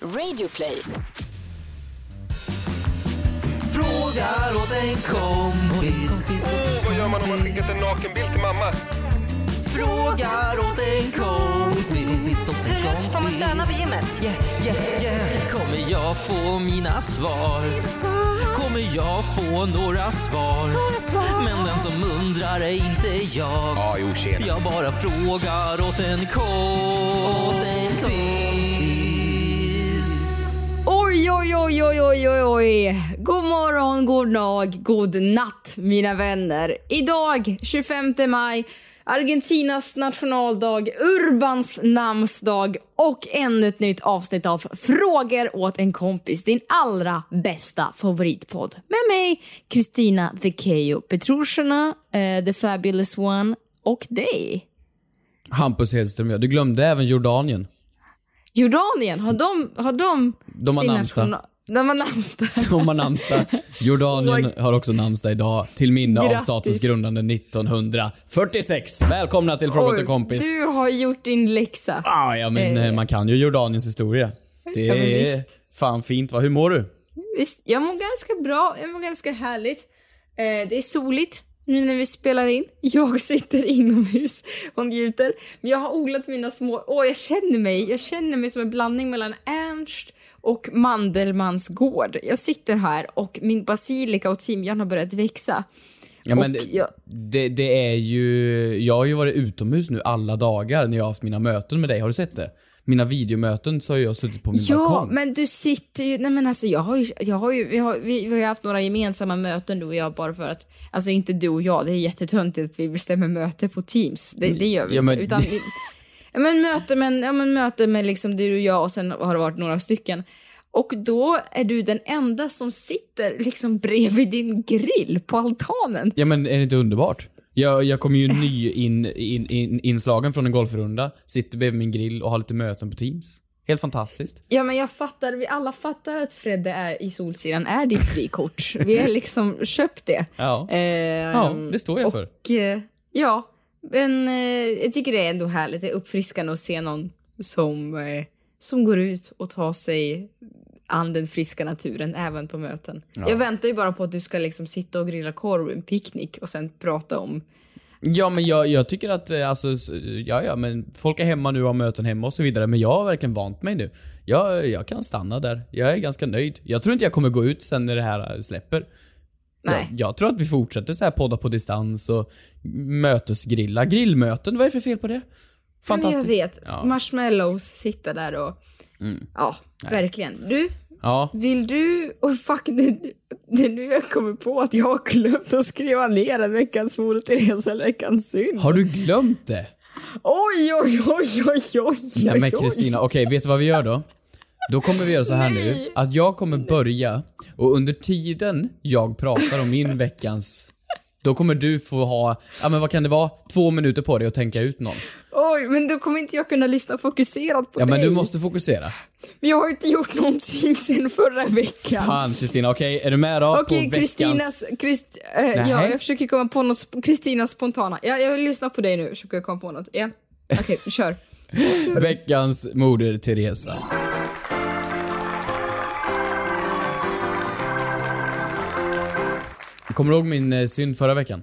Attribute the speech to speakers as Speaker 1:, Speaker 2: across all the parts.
Speaker 1: Radioplay.
Speaker 2: Frågar åt en kompis.
Speaker 3: Vad gör man om man skickat en nakenbild till mamma?
Speaker 2: Frågar åt en kompis. Åt en kompis.
Speaker 1: Får man stöna på gymmet?
Speaker 2: Yeah, yeah, yeah. Kommer jag få mina svar? Kommer jag få några svar? Men den som undrar är inte jag.
Speaker 3: Ja, jo, tjena.
Speaker 2: Jag bara frågar åt en kompis.
Speaker 4: Oj, oj, oj, oj, oj, oj, oj. God morgon, god dag, god natt mina vänner. Idag, 25 maj, Argentinas nationaldag, Urbans namnsdag och ännu ett nytt avsnitt av Frågor åt en kompis. Din allra bästa favoritpodd. Med mig, Kristina The Keyyo Petrushina, uh, The Fabulous One och dig.
Speaker 5: Hampus Hedström, ja. Du glömde även Jordanien.
Speaker 4: Jordanien, har de, har de,
Speaker 5: De har
Speaker 4: sin
Speaker 5: namnsdag.
Speaker 4: De har namnsdag.
Speaker 5: De har namnsdag. Jordanien har också namnsdag idag, till minne av statens grundande 1946. Välkomna till Fråga till kompis.
Speaker 4: Du har gjort din läxa.
Speaker 5: Ah, ja, men eh, man kan ju Jordaniens historia. Det
Speaker 4: Ja,
Speaker 5: är fan fint va? Hur mår du?
Speaker 4: Visst, jag mår ganska bra, jag mår ganska härligt. Eh, det är soligt nu när vi spelar in. Jag sitter inomhus och njuter. Men jag har odlat mina små... Åh, jag känner mig, jag känner mig som en blandning mellan Ernst och Mandelmans gård. Jag sitter här och min basilika och timjan har börjat växa.
Speaker 5: Ja, men
Speaker 4: jag-
Speaker 5: det, det är ju... Jag har ju varit utomhus nu alla dagar när jag har haft mina möten med dig. Har du sett det? Mina videomöten så har jag suttit på min
Speaker 4: Ja,
Speaker 5: balkong.
Speaker 4: men du sitter ju... Nej men alltså jag har ju... Jag har ju vi, har, vi, vi har ju haft några gemensamma möten du och jag bara för att... Alltså inte du och jag, det är jättetöntigt att vi bestämmer möte på Teams. Det, det gör vi
Speaker 5: Ja, men-
Speaker 4: Utan vi, ja, men möte med, ja, men möte med liksom du och jag och sen har det varit några stycken. Och då är du den enda som sitter liksom bredvid din grill på altanen.
Speaker 5: Ja men är det inte underbart? Jag, jag kommer ju ny in, in, in, inslagen från en golfrunda, sitter bredvid min grill och har lite möten på Teams. Helt fantastiskt.
Speaker 4: Ja men jag fattar, vi alla fattar att Fredde är i Solsidan är ditt frikort. vi har liksom köpt det.
Speaker 5: Ja.
Speaker 4: Ehm,
Speaker 5: Ja, det står jag för.
Speaker 4: Och, eh, ja, men eh, jag tycker det är ändå härligt. Det är uppfriskande att se någon som, eh, som går ut och tar sig an den friska naturen även på möten. Jag väntar ju bara på att du ska liksom sitta och grilla korv, en picknick och sen prata om
Speaker 5: Ja men jag, jag tycker att, eh, alltså, s- ja ja men folk är hemma nu och har möten hemma och så vidare, men jag har verkligen vant mig nu. Jag, jag kan stanna där. Jag är ganska nöjd. Jag tror inte jag kommer gå ut sen när det här eh, släpper.
Speaker 4: Nej.
Speaker 5: Jag, jag tror att vi fortsätter så här podda på distans och mötesgrilla. Grillmöten, vad är det för fel på det?
Speaker 4: Men
Speaker 5: Fantastiskt.
Speaker 4: jag vet,
Speaker 5: Ja. Mm.
Speaker 4: marshmallows, sitta där och... Ja, verkligen. Du,
Speaker 5: Ja.
Speaker 4: vill du... Oh fuck, det, det är nu jag kommer på att jag har glömt att skriva ner en veckans Moder Teresa eller veckans synd.
Speaker 5: Har du glömt det?
Speaker 4: Oj, oj, oj, oj, oj,
Speaker 5: Nej men. Kristina, okej vet du vad vi gör då? Då kommer vi göra så här nu,
Speaker 4: Nej.
Speaker 5: att jag kommer börja och under tiden jag pratar om min veckans då kommer du få ha, ja men vad kan det vara, två minuter på dig att tänka ut någon.
Speaker 4: Oj, men då kommer inte jag kunna lyssna fokuserat på
Speaker 5: Ja men
Speaker 4: dig.
Speaker 5: du måste fokusera.
Speaker 4: Men jag har inte gjort någonting sen förra veckan.
Speaker 5: Fan Kristina, okej är du med då
Speaker 4: Okej,
Speaker 5: veckans...
Speaker 4: Kristinas... Krist, eh, ja, jag försöker komma på något... Kristinas spontana. Ja, jag vill lyssna på dig nu. Försöker komma på något. Ja. Okej, kör.
Speaker 5: Veckans Moder Teresa. Kommer du ihåg min eh, synd förra veckan?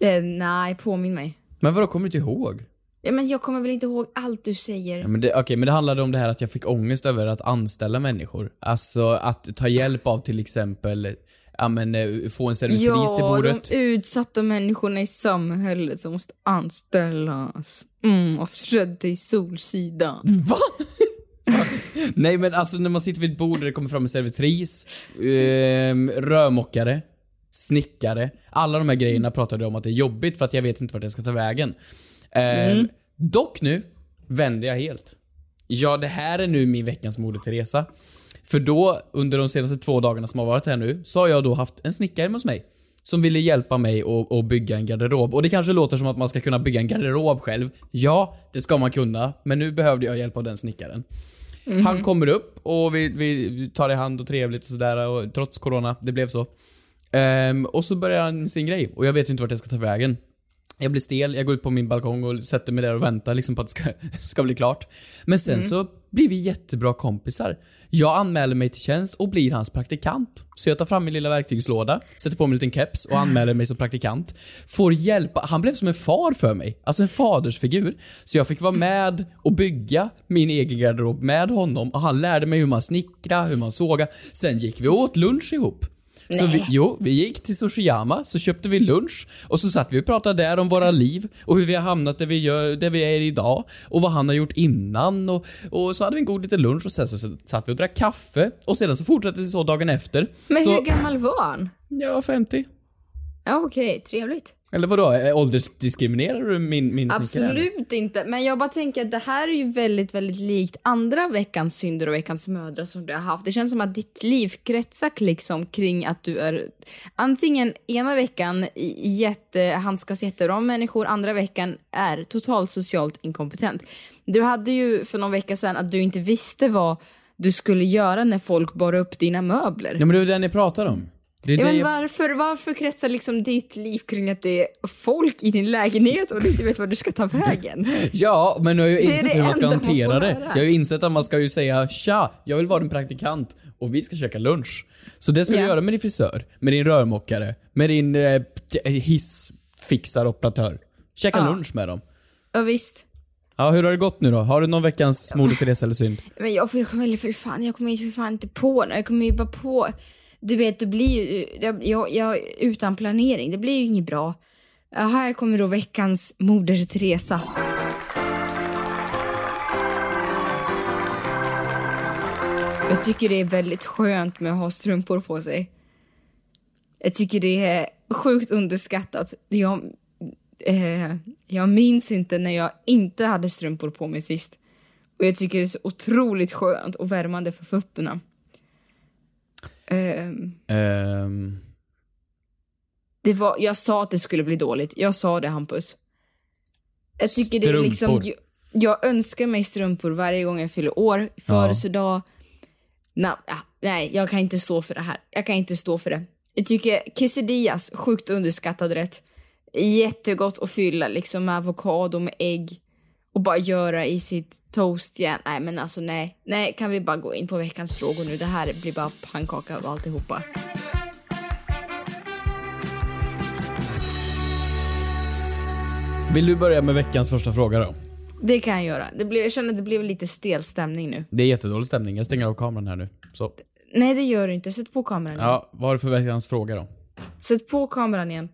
Speaker 4: Eh, nej, påminn mig.
Speaker 5: Men vadå, kommer du inte ihåg?
Speaker 4: Ja, men jag kommer väl inte ihåg allt du säger.
Speaker 5: Ja, men det, okej, men det handlade om det här att jag fick ångest över att anställa människor. Alltså att ta hjälp av till exempel, ja men eh, få en servitris till
Speaker 4: Ja,
Speaker 5: bordet.
Speaker 4: de utsatta människorna i samhället som måste anställas. Mm, och Fredde i Solsidan.
Speaker 5: Va? Nej men alltså när man sitter vid ett bord där det kommer fram en servitris, ehm, rörmokare, snickare. Alla de här grejerna pratade jag om att det är jobbigt för att jag vet inte vart jag ska ta vägen. Ehm, Dock nu vände jag helt. Ja, det här är nu min veckans Moder Teresa. För då, under de senaste två dagarna som har varit här nu, så har jag då haft en snickare hos mig. Som ville hjälpa mig att, att bygga en garderob. Och det kanske låter som att man ska kunna bygga en garderob själv. Ja, det ska man kunna. Men nu behövde jag hjälp av den snickaren. Han kommer upp och vi, vi tar i hand och trevligt och sådär och trots corona, det blev så. Ehm, och så börjar han sin grej och jag vet ju inte vart jag ska ta vägen. Jag blir stel, jag går ut på min balkong och sätter mig där och väntar liksom på att det ska, ska bli klart. Men sen så blir vi jättebra kompisar. Jag anmäler mig till tjänst och blir hans praktikant. Så jag tar fram min lilla verktygslåda, sätter på mig en liten keps och anmäler mig som praktikant. Får hjälpa, han blev som en far för mig. Alltså en fadersfigur. Så jag fick vara med och bygga min egen garderob med honom och han lärde mig hur man snickrar, hur man sågar. Sen gick vi åt lunch ihop. Så vi, jo, vi gick till Sushiyama, så köpte vi lunch och så satt vi och pratade där om våra liv och hur vi har hamnat där vi, gör, där vi är idag och vad han har gjort innan och, och så hade vi en god liten lunch och sen så, så satt vi och drack kaffe och sedan så fortsatte vi så dagen efter.
Speaker 4: Men
Speaker 5: så,
Speaker 4: hur gammal var han?
Speaker 5: Ja, 50.
Speaker 4: Ja, okej, trevligt.
Speaker 5: Eller vadå, eh, åldersdiskriminerar du min, min snickare?
Speaker 4: Absolut inte, men jag bara tänker att det här är ju väldigt, väldigt likt andra veckans synder och veckans mödrar som du har haft. Det känns som att ditt liv kretsar liksom kring att du är antingen ena veckan jätte, handskas jättebra med människor, andra veckan är totalt socialt inkompetent. Du hade ju för någon vecka sedan att du inte visste vad du skulle göra när folk bar upp dina möbler.
Speaker 5: Ja men det är ju det ni pratar om. Det
Speaker 4: Ja, men
Speaker 5: jag...
Speaker 4: varför, varför kretsar liksom ditt liv kring att det är folk i din lägenhet och du inte vet var du ska ta vägen?
Speaker 5: Ja, men nu har jag ju insett hur man ska hantera det. Jag har ju insett att man ska ju säga tja, jag vill vara din praktikant och vi ska käka lunch. Så det ska
Speaker 4: Ja.
Speaker 5: du göra med din frisör, med din rörmokare, med din eh, hissfixaroperatör. Käka
Speaker 4: Ja.
Speaker 5: lunch med dem.
Speaker 4: Ja, visst.
Speaker 5: Ja, hur har det gått nu då? Har du någon veckans Moder Teresa eller synd?
Speaker 4: Men jag, jag kommer för fan, jag kommer ju för fan inte på det. Jag kommer ju bara på... Du vet, det blir ju... Jag, jag, jag, utan planering, det blir ju inget bra. Här kommer då veckans Moder Teresa. Jag tycker det är väldigt skönt med att ha strumpor på sig. Jag tycker det är sjukt underskattat. Jag, eh, jag minns inte när jag inte hade strumpor på mig sist. Och jag tycker det är så otroligt skönt och värmande för fötterna. Ehm, det var, jag sa att det skulle bli dåligt. Jag sa det Hampus. Jag tycker det är liksom...
Speaker 5: Strumpor.
Speaker 4: Jag, jag önskar mig strumpor varje gång jag fyller år, födelsedag. Na, ja, nej, jag kan inte stå för det här. Jag kan inte stå för det. Jag tycker quesadillas, sjukt underskattad rätt. Jättegott att fylla liksom med avokado, med ägg och bara göra i sitt toast igen. Nej men alltså nej. Nej, kan vi bara gå in på veckans frågor nu? Det här blir bara pannkaka av alltihopa.
Speaker 5: vill du börja med veckans första fråga då?
Speaker 4: Det kan jag göra. Det blev, jag känner att det blev lite stel stämning nu.
Speaker 5: Det är jättedålig stämning, jag stänger av kameran här nu. Så.
Speaker 4: Nej, det gör du inte. Sätt på kameran.
Speaker 5: Ja, vad har du för veckans fråga då?
Speaker 4: Sätt på kameran igen.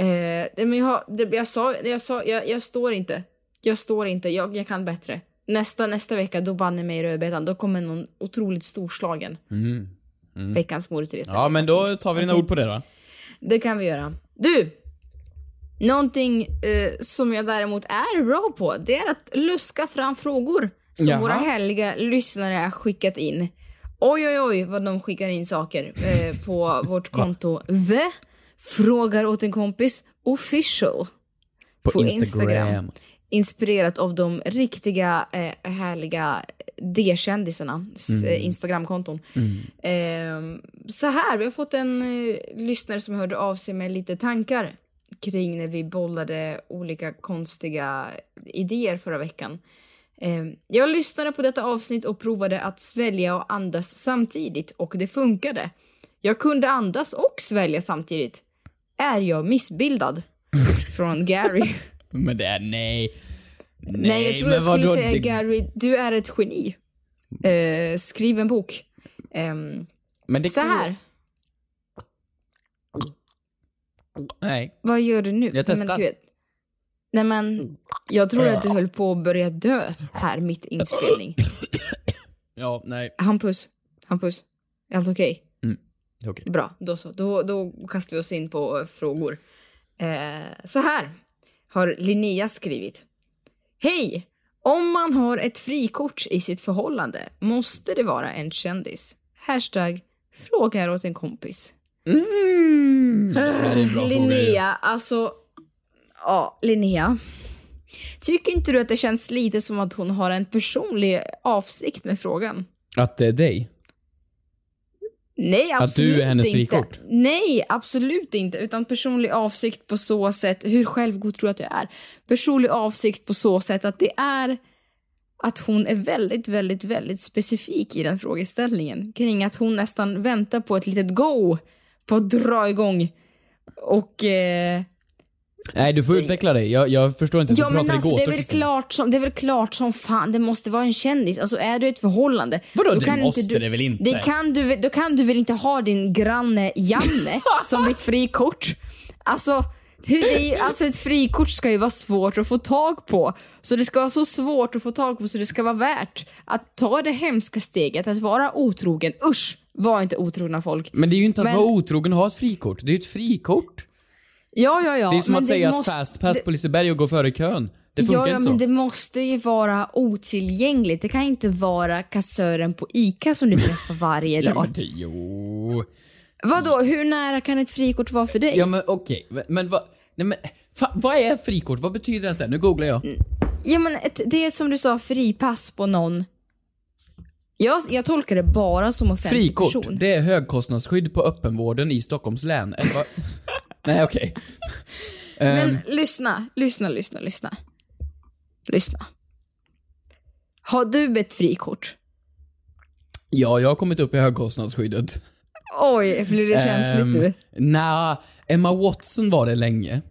Speaker 4: Eh, men jag, jag sa, jag sa, jag, jag står inte. Jag står inte. Jag, jag kan bättre. Nästa, nästa vecka, då banne mig rödbetan. Då kommer någon otroligt storslagen. Veckans Moder Teresa.
Speaker 5: Ja, men då tar vi dina ord på det då.
Speaker 4: Det kan vi göra. Du! Någonting eh, som jag däremot är bra på, det är att luska fram frågor som
Speaker 5: Jaha.
Speaker 4: våra härliga lyssnare har skickat in. Oj, oj, oj vad de skickar in saker eh, på vårt konto. The Frågar åt en kompis official.
Speaker 5: På,
Speaker 4: På
Speaker 5: Instagram.
Speaker 4: Instagram. Inspirerat av de riktiga eh, härliga D-kändisarna, s- eh, Instagramkonton. Eh, så här, vi har fått en eh, lyssnare som hörde av sig med lite tankar kring när vi bollade olika konstiga idéer förra veckan. Eh, jag lyssnade på detta avsnitt och provade att svälja och andas samtidigt och det funkade. Jag kunde andas och svälja samtidigt. Är jag missbildad? Från Gary.
Speaker 5: Men det är nej. Nej,
Speaker 4: Nej, jag tror
Speaker 5: men
Speaker 4: jag skulle
Speaker 5: vadå?
Speaker 4: säga
Speaker 5: Det-
Speaker 4: Gary, du är ett geni. Eh, skriv en bok. Ehm,
Speaker 5: Men det
Speaker 4: så här,
Speaker 5: Nej.
Speaker 4: vad gör du nu?
Speaker 5: Jag
Speaker 4: Nej,
Speaker 5: testar.
Speaker 4: Men. Nej men, jag tror att du höll på att börja dö här mitt inspelning.
Speaker 5: Ja, nej.
Speaker 4: Hampus, Hampus, är allt okej?
Speaker 5: Det okej.
Speaker 4: Bra, då så. Då, då kastar vi oss in på eh, frågor. Eh, så här har Linnea skrivit. Hej! Om man har ett frikort i sitt förhållande måste det vara en kändis. Hashtag frågar åt en kompis.
Speaker 5: Mm. Det är en bra fråga ju.
Speaker 4: Linnea, alltså... Ja, Linnea. Tycker inte du att det känns lite som att hon har en personlig avsikt med frågan?
Speaker 5: Att det är dig?
Speaker 4: Nej,
Speaker 5: Att
Speaker 4: absolut
Speaker 5: du är hennes
Speaker 4: inte.
Speaker 5: frikort?
Speaker 4: Nej, absolut inte. Utan personlig avsikt på så sätt, hur självgod tror du att jag är? Personlig avsikt på så sätt att det är att hon är väldigt, väldigt, väldigt specifik i den frågeställningen kring att hon nästan väntar på ett litet go på att dra igång. Och... Eh,
Speaker 5: Nej, du får utveckla dig. Jag, jag förstår inte.
Speaker 4: ja,
Speaker 5: du
Speaker 4: men alltså,
Speaker 5: i
Speaker 4: det, är
Speaker 5: gåtor
Speaker 4: väl klart som, det är väl klart som fan, det måste vara en kändis. Alltså är du i ett förhållande...
Speaker 5: Vadå,
Speaker 4: då kan
Speaker 5: måste
Speaker 4: inte du,
Speaker 5: det väl inte?
Speaker 4: Det kan du, då kan du väl inte ha din granne Janne som ditt frikort? Alltså, det är, alltså ett frikort ska ju vara svårt att få tag på. Så det ska vara så svårt att få tag på så det ska vara värt att ta det hemska steget att vara otrogen. Usch! Var inte otrogna folk.
Speaker 5: Men det är ju inte att
Speaker 4: Men-
Speaker 5: vara otrogen och ha ett frikort. Det är ju ett frikort.
Speaker 4: Ja, ja, ja.
Speaker 5: Det är som
Speaker 4: men
Speaker 5: att säga
Speaker 4: måste-
Speaker 5: att fast pass på Liseberg och gå före kön. Det funkar
Speaker 4: ja, ja,
Speaker 5: inte så.
Speaker 4: men det måste ju vara otillgängligt. Det kan inte vara kassören på ICA som du träffar varje
Speaker 5: Ja,
Speaker 4: dag.
Speaker 5: men det, jo...
Speaker 4: Vadå, hur nära kan ett frikort vara för dig?
Speaker 5: Ja men okej, men- men vad... Nej men, fa, vad är frikort? Vad betyder ens det? Nu googlar jag.
Speaker 4: Ja men ett, det är som du sa, fripass på någon. Jag, jag tolkar det bara som offentlig
Speaker 5: Frikort,
Speaker 4: person.
Speaker 5: det är högkostnadsskydd på öppenvården i Stockholms län. Nej okej.
Speaker 4: Men
Speaker 5: Ehm,
Speaker 4: lyssna, lyssna, lyssna, lyssna. Lyssna. Har du ett frikort?
Speaker 5: ja, jag har kommit upp i högkostnadsskyddet.
Speaker 4: Oj, blir det känsligt
Speaker 5: Ehm,
Speaker 4: nu?
Speaker 5: Nja, Emma Watson var det länge.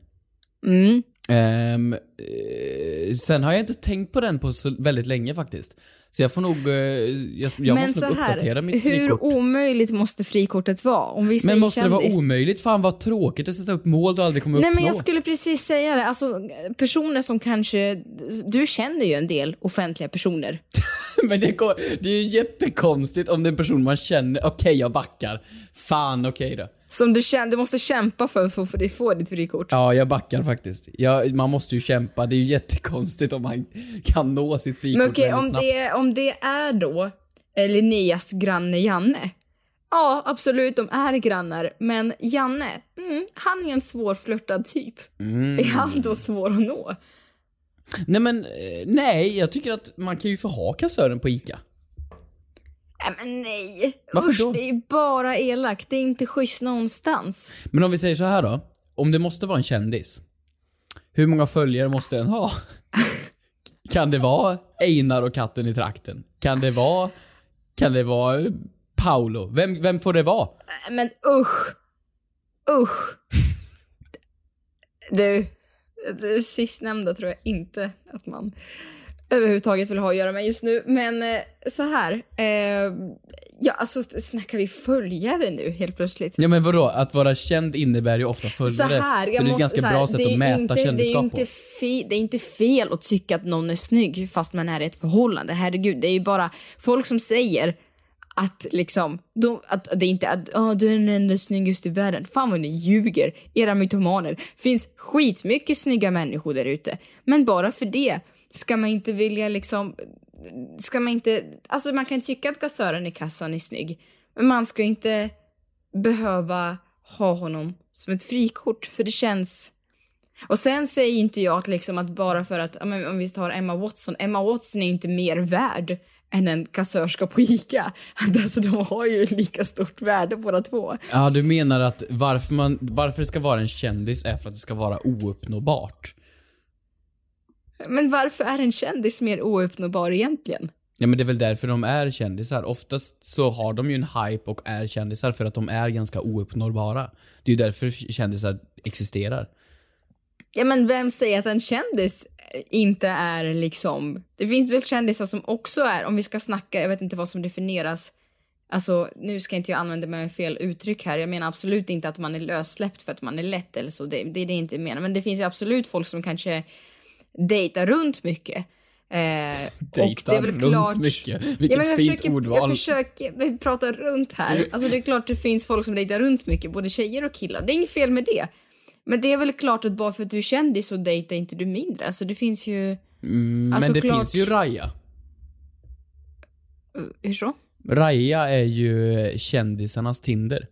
Speaker 4: Mm.
Speaker 5: Eh, sen har jag inte tänkt på den på så väldigt länge faktiskt. Så jag får nog, eh, jag, jag
Speaker 4: Men
Speaker 5: måste
Speaker 4: så
Speaker 5: nog uppdatera
Speaker 4: här,
Speaker 5: mitt
Speaker 4: hur
Speaker 5: frikort.
Speaker 4: omöjligt måste frikortet vara? Om vi säger
Speaker 5: Men måste det vara
Speaker 4: kändis.
Speaker 5: omöjligt? Fan vad tråkigt att sätta upp mål du aldrig kommer
Speaker 4: Nej
Speaker 5: uppnå.
Speaker 4: men jag skulle precis säga det, alltså personer som kanske, du känner ju en del offentliga personer.
Speaker 5: Men det, går, det är ju jättekonstigt om det är en person man känner, okej jag backar. Fan okej då.
Speaker 4: Som du, du måste kämpa för för att få ditt frikort.
Speaker 5: Ja, jag backar faktiskt. Ja, man måste ju kämpa, det är ju jättekonstigt om man kan nå sitt frikort
Speaker 4: Men okej, om,
Speaker 5: snabbt.
Speaker 4: det, om det är då Linneas granne Janne. Ja, absolut, de är grannar. Men Janne, mm, han är en svårflörtad typ.
Speaker 5: Mm.
Speaker 4: Är han då svår att nå?
Speaker 5: Nej men, eh, nej, jag tycker att man kan ju få ha kassören på ICA.
Speaker 4: Nej men nej.
Speaker 5: Varför
Speaker 4: Usch,
Speaker 5: då?
Speaker 4: det är ju bara elakt. Det är inte schysst någonstans.
Speaker 5: Men om vi säger så här då. Om det måste vara en kändis. Hur många följare måste den ha? kan det vara Einar och katten i trakten? Kan det vara... Kan det vara Paolo? Vem, vem får det vara?
Speaker 4: Nej, Men usch. Usch. Du, det sistnämnda tror jag inte att man överhuvudtaget vill ha att göra med just nu. Men eh, så här. Eh, ja, alltså snackar vi följare nu helt plötsligt?
Speaker 5: Ja men vadå? Att vara känd innebär ju ofta följare.
Speaker 4: Så här,
Speaker 5: så det är ett ganska
Speaker 4: här,
Speaker 5: bra sätt
Speaker 4: det är
Speaker 5: att mäta
Speaker 4: inte, det är
Speaker 5: kändisskap
Speaker 4: inte
Speaker 5: på.
Speaker 4: fe, Det är inte fel att tycka att någon är snygg fast man är i ett förhållande. Herregud, det är ju bara folk som säger att liksom, de, att det inte är att oh, du är den enda snyggaste i världen. Fan vad ni ljuger, era mytomaner. finns skitmycket snygga människor där ute. Men bara för det ska man inte vilja liksom, ska man inte, alltså man kan tycka att kassören i kassan är snygg. Men man ska inte behöva ha honom som ett frikort för det känns och sen säger inte jag att liksom att bara för att, om vi tar Emma Watson, Emma Watson är ju inte mer värd än en kassörska på ICA. Alltså de har ju lika stort värde båda två.
Speaker 5: Ja, du menar att varför, man, varför det ska vara en kändis är för att det ska vara ouppnåbart?
Speaker 4: Men varför är en kändis mer ouppnåbar egentligen?
Speaker 5: Ja men det är väl därför de är kändisar. Oftast så har de ju en hype och är kändisar för att de är ganska ouppnåbara. Det är ju därför kändisar existerar.
Speaker 4: Ja men vem säger att en kändis inte är liksom... Det finns väl kändisar som också är, om vi ska snacka, jag vet inte vad som definieras Alltså, nu ska inte jag använda mig av fel uttryck här. Jag menar absolut inte att man är lössläppt för att man är lätt eller så. Det, det är det inte jag menar. Men det finns ju absolut folk som kanske dejtar runt mycket. Eh,
Speaker 5: Dejtar runt mycket. Vilket
Speaker 4: men jag
Speaker 5: fint
Speaker 4: försöker,
Speaker 5: ordval.
Speaker 4: Jag försöker prata runt här. Alltså det är klart det finns folk som dejtar runt mycket, både tjejer och killar. Det är inget fel med det. Men det är väl klart att bara för att du är kändis så dejtar inte du mindre. Alltså det finns ju...
Speaker 5: Mm,
Speaker 4: Alltså,
Speaker 5: men det
Speaker 4: klart-
Speaker 5: finns ju Raja.
Speaker 4: Uh, hur så?
Speaker 5: Raja är ju kändisarnas Tinder.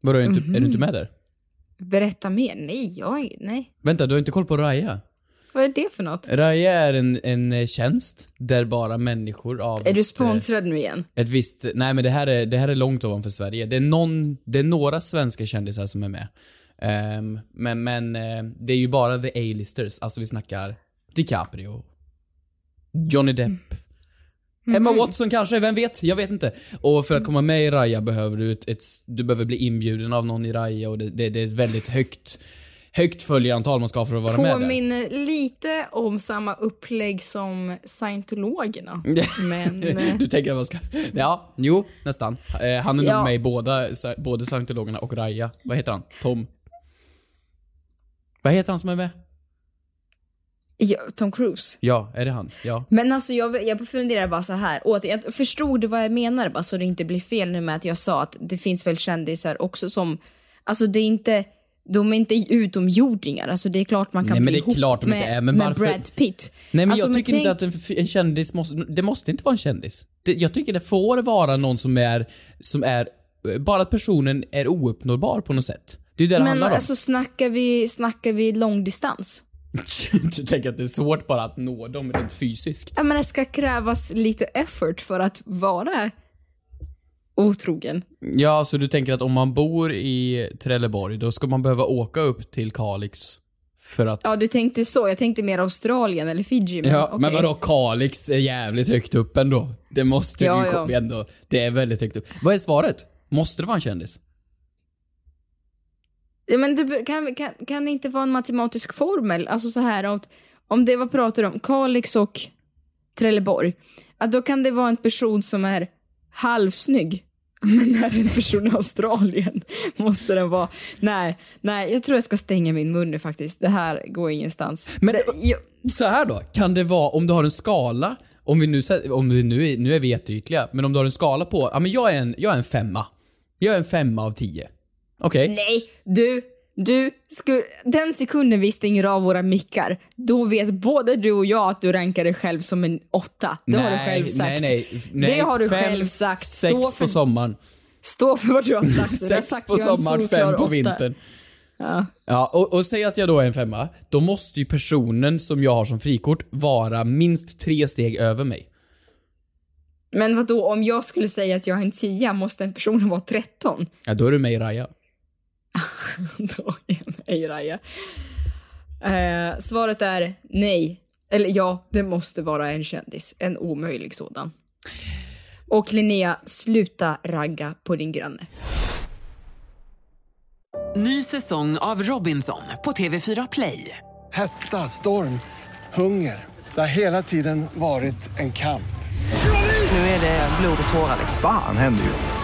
Speaker 5: Vadå, är, inte, är du inte med där?
Speaker 4: Berätta mer. Nej, jag... Nej.
Speaker 5: Vänta, du har inte koll på Raja?
Speaker 4: Vad är det för något?
Speaker 5: Raja är en, en eh, tjänst där bara människor av
Speaker 4: Är du
Speaker 5: ett, eh,
Speaker 4: sponsrad nu igen?
Speaker 5: ett visst, nej men det här är, det här är långt ovanför Sverige. Det är någon, det är några svenska kändisar som är med. Ehm, men, men eh, det är ju bara the A-listers, alltså vi snackar DiCaprio. Johnny Depp. Emma Watson kanske, vem vet? Jag vet inte. Och för att komma med i Raya behöver du ett, ett du behöver bli inbjuden av någon i Raya och det, det, det är ett väldigt högt, högt följarantal man ska ha för att vara med där.
Speaker 4: Påminner lite om samma upplägg som scientologerna. Men... eh,
Speaker 5: Du tänker att man ska... Ja, jo, nästan. Eh, han är
Speaker 4: Ja.
Speaker 5: nog med i båda, både scientologerna och Raya. Vad heter han? Tom? Vad heter han som är med?
Speaker 4: Ja, Tom Cruise.
Speaker 5: Ja, är det han? Ja.
Speaker 4: Men alltså jag, jag funderar bara så här. Jag förstod du vad jag menar bara så det inte blir fel nu med att jag sa att det finns väl kändisar också som, alltså det är inte, de är inte utomjordingar. Alltså det är klart man kan
Speaker 5: Nej, men
Speaker 4: bli
Speaker 5: det är klart de
Speaker 4: med,
Speaker 5: inte är, men
Speaker 4: med
Speaker 5: varför-
Speaker 4: Brad Pitt.
Speaker 5: Nej men
Speaker 4: Alltså,
Speaker 5: jag tycker
Speaker 4: tänk-
Speaker 5: inte att en, en kändis måste, det måste inte vara en kändis. Det, jag tycker det får vara någon som är, som är, bara att personen är ouppnåbar på något sätt. Det är det det
Speaker 4: Men
Speaker 5: handlar om.
Speaker 4: alltså snackar vi, snackar vi långdistans?
Speaker 5: du tänker att det är svårt bara att nå dem rent fysiskt?
Speaker 4: Jag menar, det ska krävas lite effort för att vara otrogen.
Speaker 5: Ja, så du tänker att om man bor i Trelleborg, då ska man behöva åka upp till Kalix för att...
Speaker 4: Ja, du tänkte så. Jag tänkte mer Australien eller Fiji. Men,
Speaker 5: Ja, men
Speaker 4: okej.
Speaker 5: vadå, Kalix är jävligt högt upp ändå. Det måste
Speaker 4: Ja,
Speaker 5: du ju
Speaker 4: ja.
Speaker 5: ändå. Det är väldigt högt upp. Vad är svaret? Måste det vara en kändis?
Speaker 4: Ja, men det kan, kan, kan det inte vara en matematisk formel? Alltså så här att om det vad pratar du om, Kalix och Trelleborg, att då kan det vara en person som är halvsnygg. Men är en person i Australien måste den vara... Nej, nej, jag tror jag ska stänga min mun nu faktiskt. Det här går ingenstans.
Speaker 5: Men-
Speaker 4: det, jag,
Speaker 5: Så här då, kan det vara om du har en skala, om vi nu, om vi nu, nu är vi jätteytliga, men om du har en skala på, ja men jag är en, jag är en femma. Jag är en femma av tio. Okej?
Speaker 4: nej, du, du, sku, den sekunden vi stänger av våra mickar, då vet både du och jag att du rankar dig själv som en åtta. Det har du själv sagt.
Speaker 5: Nej, nej, nej.
Speaker 4: det har du
Speaker 5: Fem,
Speaker 4: själv sagt.
Speaker 5: Sex
Speaker 4: Stå
Speaker 5: på
Speaker 4: för,
Speaker 5: sommaren.
Speaker 4: stå för vad du har sagt. Du har
Speaker 5: Sex
Speaker 4: sagt
Speaker 5: på sommaren, fem på
Speaker 4: åtta.
Speaker 5: vintern.
Speaker 4: Ja.
Speaker 5: Ja, och, och säg att jag då är en femma, då måste ju personen som jag har som frikort vara minst tre steg över mig.
Speaker 4: Men vad då om jag skulle säga att jag är en tia, måste en person vara 13?
Speaker 5: Ja, då är du med i Raja.
Speaker 4: Med i Raja. Eh, svaret är nej. Eller ja, det måste vara en kändis. En omöjlig sådan. Och Linnea, sluta ragga på din granne.
Speaker 1: Ny säsong av Robinson på TV4 Play.
Speaker 6: Hetta, storm, hunger. Det har hela tiden varit en kamp.
Speaker 1: Nu är det blod och tårar. liksom.
Speaker 7: Fan händer just nu.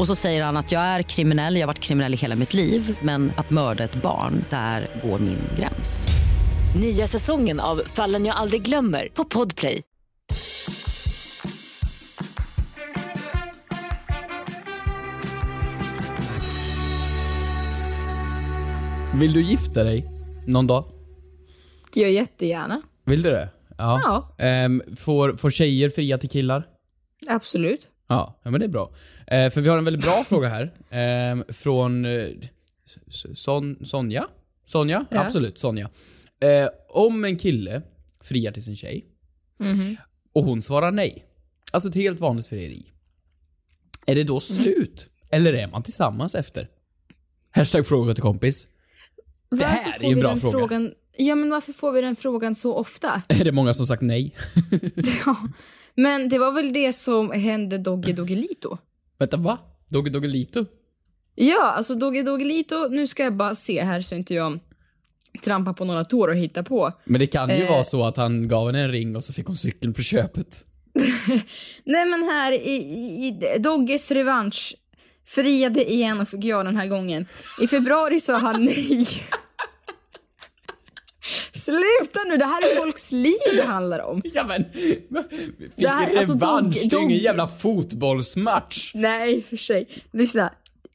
Speaker 8: Och så säger han att jag är kriminell, jag har varit kriminell i hela mitt liv men att mörda ett barn, där går min gräns.
Speaker 9: Nya säsongen av Fallen jag aldrig glömmer på Podplay.
Speaker 5: Vill du gifta dig någon dag?
Speaker 4: Jag jättegärna.
Speaker 5: Vill du det? Ja.
Speaker 4: Ja.
Speaker 5: Ehm, får, får tjejer fria till killar?
Speaker 4: Absolut.
Speaker 5: Ja, ja men det är bra. Eh, för vi har en väldigt bra fråga här. ehm, från eh, Son, Sonja? Sonja?
Speaker 4: Ja.
Speaker 5: Absolut, Sonja. Eh, om en kille friar till sin tjej och hon svarar nej. Alltså ett helt vanligt frieri. Är det då slut? Eller är man tillsammans efter? Hashtag fråga till kompis. Det här
Speaker 4: Varför
Speaker 5: är ju en bra fråga.
Speaker 4: Frågan, ja, men varför får vi den frågan så ofta?
Speaker 5: Är det många som sagt nej?
Speaker 4: ja. Men det var väl det som hände Dogge Doggelito?
Speaker 5: Vänta, va? Dogge Doggelito?
Speaker 4: Ja, alltså Dogge Doggelito, nu ska jag bara se här så inte jag trampar på några tår och hittar på.
Speaker 5: Men det kan ju
Speaker 4: Eh.
Speaker 5: vara så att han gav henne en ring och så fick hon cykeln på köpet.
Speaker 4: Nej men här i, i, i Dogges revansch friade igen och fick jag den här gången. I februari sa han nej. Sluta nu, det här är folks liv det handlar om.
Speaker 5: Ja men, fick
Speaker 4: Det här- alltså,
Speaker 5: revansch, det är ingen jävla fotbollsmatch.
Speaker 4: Nej, för sig. Lyssna.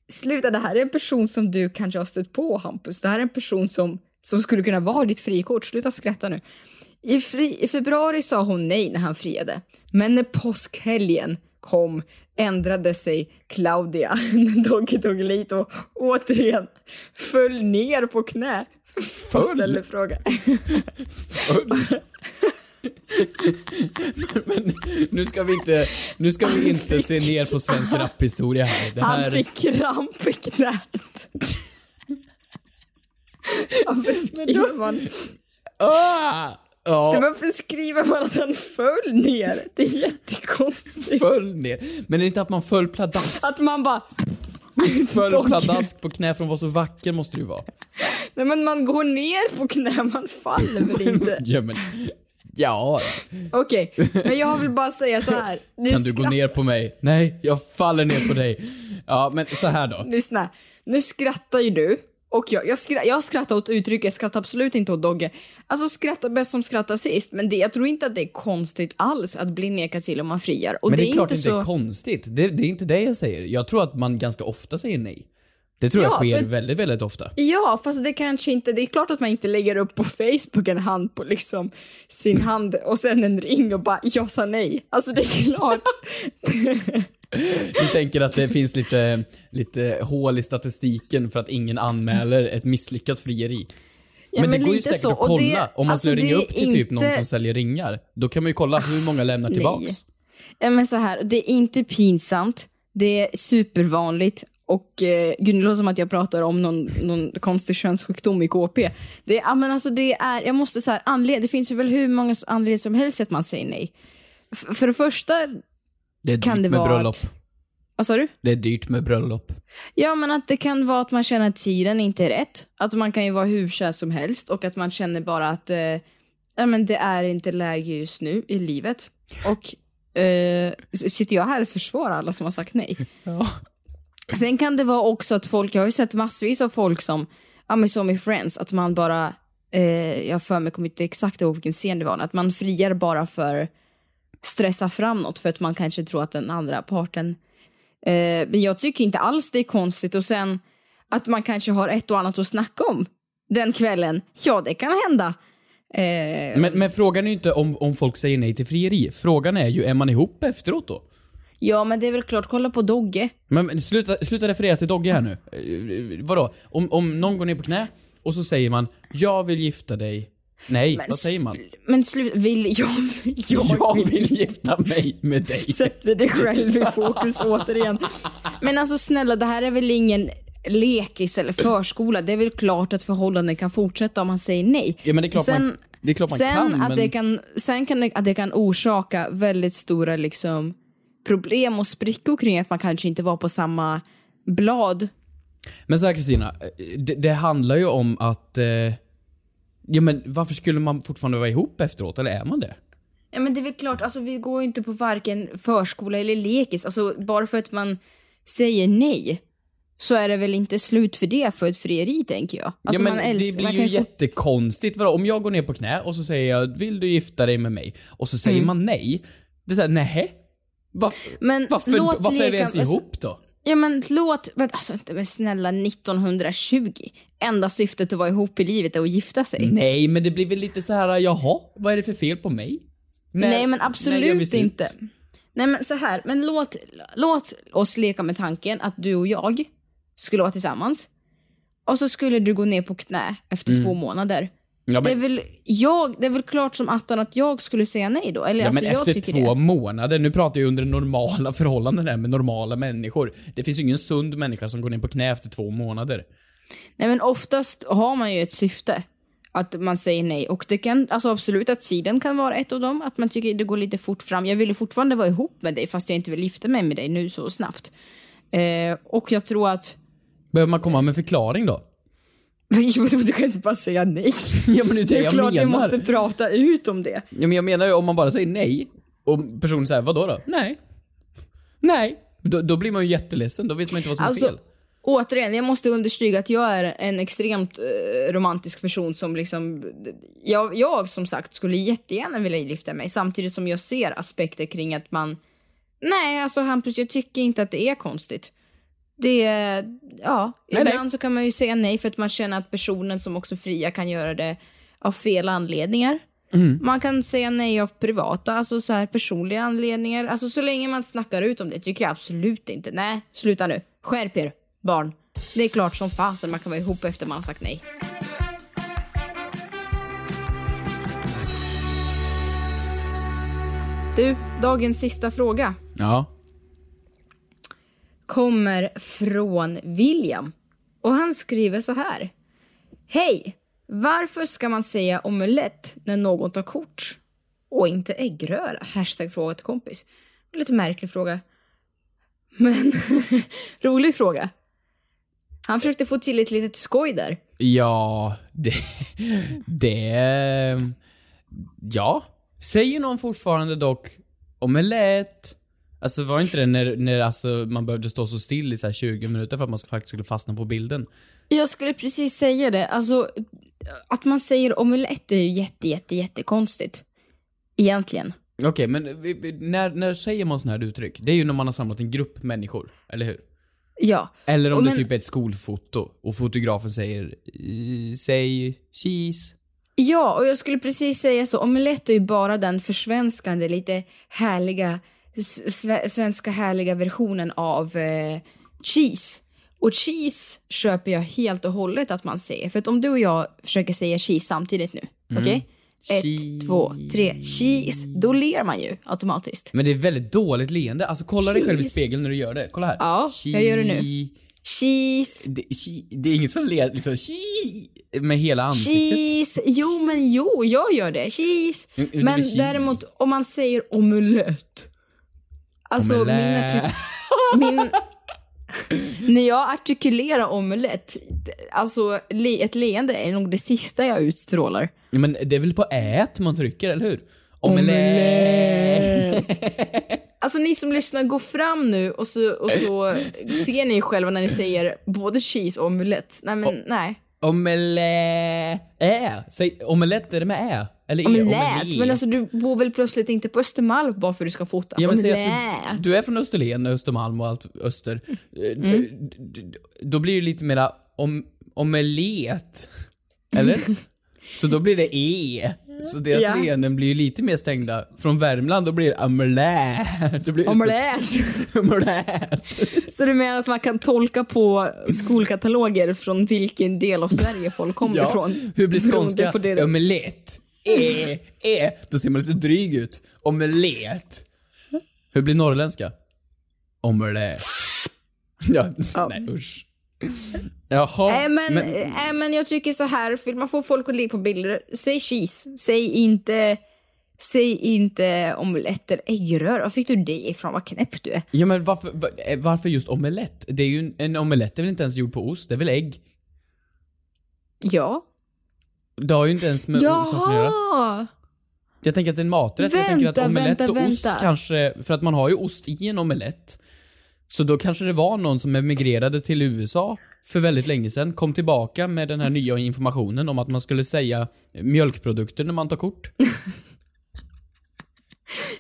Speaker 4: Sluta, det här är en person som du kanske har stött på Hampus. Det här är en person som, som skulle kunna vara ditt frikort. Sluta skratta nu. I, fri, I februari sa hon nej när han friade. Men när påskhelgen kom ändrade sig Claudia när Doggy Doggelito återigen föll ner på knä och ställde frågan.
Speaker 5: Men nu ska vi inte, nu ska vi inte se ner på svensk raphistoria här. Det här...
Speaker 4: Han fick kramp i knät. Varför skriver man...
Speaker 5: Ah! Ja.
Speaker 4: Varför skriver man att han föll ner? Det är jättekonstigt.
Speaker 5: Föll ner. Men är det inte att man föll pladask?
Speaker 4: Att man bara... Doggy.
Speaker 5: pladask på knä för hon var så vacker måste det ju vara.
Speaker 4: Nej men man går ner på knä, man faller väl inte?
Speaker 5: Ja men, ja.
Speaker 4: Okej, men jag vill bara säga så här. Nu
Speaker 5: Kan du gå ner på mig? Nej, jag faller ner på dig. Ja, men så här då.
Speaker 4: Lyssna, nu skrattar ju du. Och jag, jag, skra, jag skrattar åt uttrycket, jag skrattar absolut inte åt Dogge. Alltså skrattar bäst som skrattar sist, men det, jag tror inte att det är konstigt alls att bli nekad till om man friar. Och
Speaker 5: men det är,
Speaker 4: är
Speaker 5: klart
Speaker 4: inte
Speaker 5: inte
Speaker 4: så...
Speaker 5: är konstigt. Det, det är inte det jag säger. Jag tror att man ganska ofta säger nej. Det tror
Speaker 4: Ja,
Speaker 5: jag sker
Speaker 4: för-
Speaker 5: väldigt, väldigt ofta.
Speaker 4: Ja, fast det kanske inte, det är klart att man inte lägger upp på Facebook en hand på liksom sin hand och sen en ring och bara jag sa nej. Alltså det är klart.
Speaker 5: Du tänker att det finns lite, lite hål i statistiken för att ingen anmäler ett misslyckat frieri.
Speaker 4: Ja,
Speaker 5: men det
Speaker 4: men
Speaker 5: går ju säkert
Speaker 4: så,
Speaker 5: att kolla.
Speaker 4: det-
Speaker 5: Om man
Speaker 4: alltså,
Speaker 5: skulle ringa
Speaker 4: det
Speaker 5: upp till typ någon
Speaker 4: inte-
Speaker 5: som säljer ringar, då kan man ju kolla hur många lämnar tillbaks.
Speaker 4: Ja, men så här, det är inte pinsamt, det är supervanligt och eh, gud, det låter som att jag pratar om någon, någon konstig könssjukdom i KP. Det, ja, men alltså, det är, jag måste så här, anled, det finns ju väl hur många anledningar som helst att man säger nej. F- för det första,
Speaker 5: Det är dyrt
Speaker 4: Kan det
Speaker 5: med
Speaker 4: vara
Speaker 5: bröllop.
Speaker 4: att- vad sa du?
Speaker 5: Det är dyrt med bröllop.
Speaker 4: Ja, men att det kan vara att man känner att tiden inte är rätt. Att man kan ju vara hur kär som helst och att man känner bara att eh, ja, men det är inte läge just nu i livet. Och eh, sitter jag här och försvarar alla som har sagt nej? Sen kan det vara också att folk, jag har ju sett massvis av folk som, ja men som i Friends, att man bara, eh, jag för mig kommer inte exakt ihåg vilken scen det var, att man friar bara för stressa fram något för att man kanske tror att den andra parten Eh, men jag tycker inte alls det är konstigt och sen att man kanske har ett och annat att snacka om den kvällen. Ja, det kan hända. Eh,
Speaker 5: Men, men frågan är ju inte om, om folk säger nej till frieri. Frågan är ju, är man ihop efteråt då?
Speaker 4: ja, men det är väl klart, kolla på Dogge.
Speaker 5: Men, men sluta, sluta referera till Dogge här nu. Eh, vadå? Om, om någon går ner på knä och så säger man “Jag vill gifta dig”. Nej,
Speaker 4: Men
Speaker 5: vad säger man?
Speaker 4: Men sluta, vill jag... Jag,
Speaker 5: Jag vill gifta mig med dig.
Speaker 4: Sätter dig själv i fokus återigen. Men alltså snälla, det här är väl ingen lekis eller förskola. Det är väl klart att förhållanden kan fortsätta om man säger nej.
Speaker 5: Ja men det är klart man, det är klart man
Speaker 4: sen
Speaker 5: kan
Speaker 4: att
Speaker 5: men...
Speaker 4: det kan, sen kan det, att det kan orsaka väldigt stora liksom, problem och sprickor kring att man kanske inte var på samma blad.
Speaker 5: Men så här Kristina, det, det handlar ju om att... Eh, ja men varför skulle man fortfarande vara ihop efteråt, eller är man det?
Speaker 4: Ja men det är väl klart, alltså vi går ju inte på varken förskola eller lekis. Alltså bara för att man säger nej så är det väl inte slut för det för ett frieri tänker jag. Alltså,
Speaker 5: ja men det blir ju jättekonstigt. Vadå? Om jag går ner på knä och så säger jag “Vill du gifta dig med mig?” och så säger
Speaker 4: Mm.
Speaker 5: man nej. Det är såhär, nähä? Va,
Speaker 4: Men
Speaker 5: varför varför är vi
Speaker 4: leka-
Speaker 5: ens
Speaker 4: alltså-
Speaker 5: ihop då?
Speaker 4: Ja men låt, men alltså men snälla 1920. Enda syftet att vara ihop i livet är att gifta sig.
Speaker 5: Nej, men det blir väl lite så här, jaha, vad är det för fel på mig? När-
Speaker 4: Nej men absolut inte. Nej men så här, men låt, låt oss leka med tanken att du och jag skulle vara tillsammans. Och så skulle du gå ner på knä efter
Speaker 5: Mm.
Speaker 4: två månader.
Speaker 5: Ja,
Speaker 4: Det, är
Speaker 5: men,
Speaker 4: väl jag, det är väl klart som attan att jag skulle säga nej då? Eller
Speaker 5: ja,
Speaker 4: alltså,
Speaker 5: men
Speaker 4: jag
Speaker 5: efter två
Speaker 4: det.
Speaker 5: månader, nu pratar jag under normala förhållanden här med normala människor. Det finns ju ingen sund människa som går ner på knä efter två månader.
Speaker 4: Nej men oftast har man ju ett syfte. Att man säger nej. Och det kan, alltså absolut att tiden kan vara ett av dem. Att man tycker det går lite fort fram. Jag vill ju fortfarande vara ihop med dig fast jag inte vill gifta mig med dig nu så snabbt. Eh, och jag tror att...
Speaker 5: Behöver man komma med förklaring då?
Speaker 4: du kan inte bara säga nej.
Speaker 5: Ja men det är det
Speaker 4: Det är klart vi
Speaker 5: menar.
Speaker 4: måste prata ut om det.
Speaker 5: Ja, men jag menar ju om man bara säger nej och personen säger vadå då? Nej. Nej. Då, då blir man ju jätteledsen, då vet man inte vad som är
Speaker 4: Alltså,
Speaker 5: fel.
Speaker 4: återigen, jag måste understryka att jag är en extremt eh, romantisk person som liksom... Jag, jag som sagt skulle jättegärna vilja gifta mig samtidigt som jag ser aspekter kring att man... Nej, alltså Hampus, jag tycker inte att det är konstigt. Det. Ja,
Speaker 5: Nej,
Speaker 4: ibland
Speaker 5: nej.
Speaker 4: så kan man ju säga nej för att man känner att personen som också fria kan göra det av fel anledningar. Man kan säga nej av privata, alltså så här personliga anledningar. Alltså så länge man snackar ut om det tycker jag absolut inte. Nej, sluta nu. Skärp er, barn. Det är klart som fasen man kan vara ihop efter man har sagt nej. Du, dagens sista fråga
Speaker 5: Ja
Speaker 4: kommer från William. Och han skriver så här. Hej! Varför ska man säga omelett när någon tar kort? Och inte äggröra? Hashtag fråga till kompis. Lite märklig fråga. Men rolig fråga. Han försökte få till ett litet skoj där.
Speaker 5: Ja, det... Det... Ja. Säger någon fortfarande dock omelett? Alltså var inte det när, när alltså, man behövde stå så still i så här 20 minuter för att man faktiskt skulle fastna på bilden?
Speaker 4: Jag skulle precis säga det. Alltså, att man säger omelett är ju jätte, jätte, jättekonstigt. Egentligen.
Speaker 5: Okej, men vi, vi, när, när säger man sådana här uttryck? Det är ju när man har samlat en grupp människor, eller hur?
Speaker 4: Ja.
Speaker 5: Eller om
Speaker 4: Och
Speaker 5: det
Speaker 4: men-
Speaker 5: typ är ett skolfoto och fotografen säger säg cheese.
Speaker 4: Ja, och jag skulle precis säga så. Omelett är ju bara den försvenskande, lite härliga, sve- svenska härliga versionen av eh, cheese. Och cheese köper jag helt och hållet att man säger. För att om du och jag försöker säga cheese samtidigt nu,
Speaker 5: Mm.
Speaker 4: okej? Ett, två, tre, cheese. Då ler man ju automatiskt.
Speaker 5: Men det är väldigt dåligt leende. Alltså kolla dig själv i
Speaker 4: Cheese.
Speaker 5: spegeln när du gör det. Kolla här.
Speaker 4: Ja, jag gör det nu.
Speaker 5: Che-
Speaker 4: Cheese.
Speaker 5: Det, det är inget som ler liksom che- med hela ansiktet.
Speaker 4: Cheese. Jo, men jo, jag gör det. Cheese. Men
Speaker 5: cheese.
Speaker 4: däremot om man säger omelett. Alltså
Speaker 5: Omelett.
Speaker 4: min, När jag artikulerar omelett, alltså le, ett leende är nog det sista jag utstrålar.
Speaker 5: Men det är väl på ät man trycker, eller hur?
Speaker 4: Alltså ni som lyssnar, gå fram nu och så, och så ser ni själva när ni säger både cheese och omelett. Nej men nej.
Speaker 5: Omelä... Ä. Säg omelett, är det med ä? Eller?
Speaker 4: Omelett. Men alltså du bor väl plötsligt inte på Östermalm bara för att du ska fotas?
Speaker 5: Ja, men säg
Speaker 4: omelett.
Speaker 5: att du, du är från Österlen, Östermalm och allt öster. Eh,
Speaker 4: Mm.
Speaker 5: Då blir det lite mera om, omelet. Eller? Så då blir det e. Så deras
Speaker 4: Ja.
Speaker 5: leenden blir ju lite mer stängda. Från Värmland då blir det omelä. Det blir.
Speaker 4: Omelett.
Speaker 5: Omelett.
Speaker 4: Så du menar att man kan tolka på skolkataloger från vilken del av Sverige folk kommer
Speaker 5: Ja,
Speaker 4: ifrån?
Speaker 5: hur blir skånska? Omelett. E, e. Då ser man lite dryg ut. Omelett. Hur blir norrländska? Omelett. Ja, nej usch. Jaha.
Speaker 4: Nej men, nej, men jag tycker så här, vill man få folk att le på bilder, säg cheese. Säg inte, säg inte omelett eller äggröra. Var fick du det ifrån? Vad knäpp du är.
Speaker 5: Ja men varför, va- eh, varför just omelett? Det är ju en, en omelett är väl inte ens gjord på ost, det är väl ägg?
Speaker 4: Ja.
Speaker 5: Det har ju inte ens med saken att göra.
Speaker 4: Jaha!
Speaker 5: Jag tänker att det är en maträtt, jag tänker att
Speaker 4: Vänta,
Speaker 5: omelett
Speaker 4: vänta,
Speaker 5: och ost
Speaker 4: vänta.
Speaker 5: kanske, för att man har ju ost i en omelett. Så då kanske det var någon som emigrerade till USA för väldigt länge sedan, kom tillbaka med den här nya informationen om att man skulle säga mjölkprodukter när man tar kort.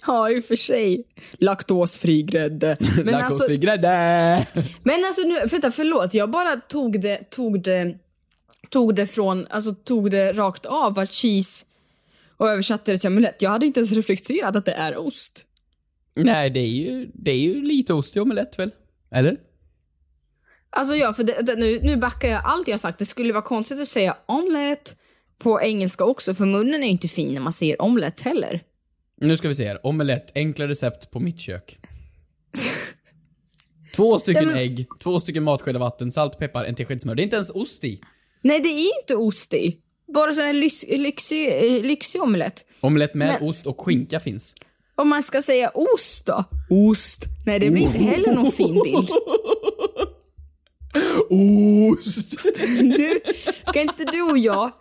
Speaker 4: Ja, i och för sig. Laktosfri grädde. Men alltså,
Speaker 5: Laktosfri grädde!
Speaker 4: men alltså nu, vänta förlåt, jag bara tog det, tog det, tog det från, alltså tog det rakt av att cheese och översatte det till omelett. Jag hade inte ens reflekterat att det är ost.
Speaker 5: Nej, det är ju, det är ju lite ost i omelett väl? Eller?
Speaker 4: Alltså ja, för det, det, nu, nu backar jag allt jag sagt. Det skulle vara konstigt att säga omelette på engelska också, för munnen är ju inte fin när man säger omelett heller.
Speaker 5: Nu ska vi se här. Omelett, enkla recept på mitt kök. Två stycken
Speaker 4: Ja, men-
Speaker 5: ägg, två stycken matskedar vatten, salt, peppar, en tesked smör. Det är inte ens ost i.
Speaker 4: Nej, det är inte ost i. Bara sån här lyx, lyxig, eh, lyxig omelett.
Speaker 5: Omelett med
Speaker 4: Men-
Speaker 5: ost och skinka finns.
Speaker 4: Om man ska säga ost då? Ost. Nej, det blir inte heller någon fin bild.
Speaker 5: Ost!
Speaker 4: Du, kan inte du och jag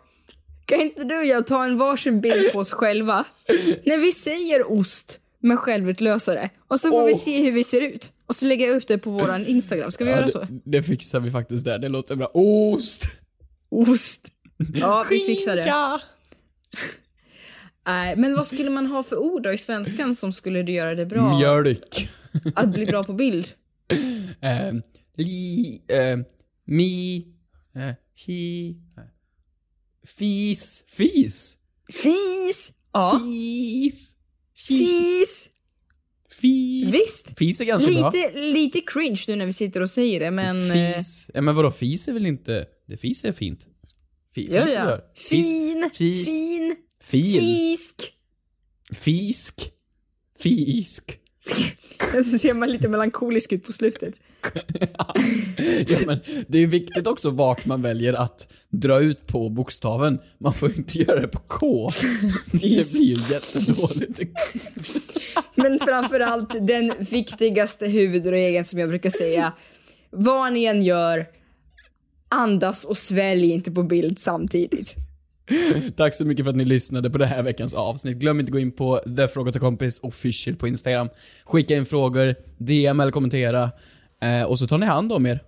Speaker 4: kan inte du och jag ta en varsin bild på oss själva när vi säger ost med självutlösare och så får vi
Speaker 5: Åh.
Speaker 4: se hur vi ser ut. Och så lägger jag upp det på våran Instagram. Ska vi
Speaker 5: Ja,
Speaker 4: göra
Speaker 5: det,
Speaker 4: så?
Speaker 5: det fixar vi faktiskt där. Det låter bra. Ost!
Speaker 4: Ost. Ja, vi fixar det. Nej, men vad skulle man ha för ord då i svenskan som skulle göra det bra?
Speaker 5: Mjölk.
Speaker 4: Att bli bra på bild?
Speaker 5: Eh, li, eh, mi, eh, hi, eh, fis, fis.
Speaker 4: Fis! Ja.
Speaker 5: Fis.
Speaker 4: Fis!
Speaker 5: Fis.
Speaker 4: Visst.
Speaker 5: Fis är ganska bra.
Speaker 4: Lite, lite cringe nu när vi sitter och säger det, men... eh,
Speaker 5: Fis. Ja, men vadå, fis är väl inte... Det fis är fint. Fi,
Speaker 4: Ja,
Speaker 5: fis
Speaker 4: ja.
Speaker 5: Fis.
Speaker 4: Fin,
Speaker 5: Fis.
Speaker 4: fin,
Speaker 5: Fil.
Speaker 4: fisk.
Speaker 5: Fisk. Fisk.
Speaker 4: Så ser man lite melankolisk ut på slutet.
Speaker 5: Ja, men det är viktigt också vart man väljer att dra ut på bokstaven. Man får inte göra det på K. Det blir ju jättedåligt.
Speaker 4: Men framförallt den viktigaste huvudregeln som jag brukar säga. Vad ni än gör, andas och svälj inte på bild samtidigt.
Speaker 5: Tack så mycket för att ni lyssnade på det här veckans avsnitt. Glöm inte att gå in på The Fråga till Kompis official på Instagram. Skicka in frågor, DM eller kommentera. Eh, och så tar ni hand om er.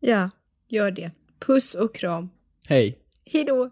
Speaker 4: Ja, gör det. Puss och kram.
Speaker 5: Hej.
Speaker 4: Hejdå.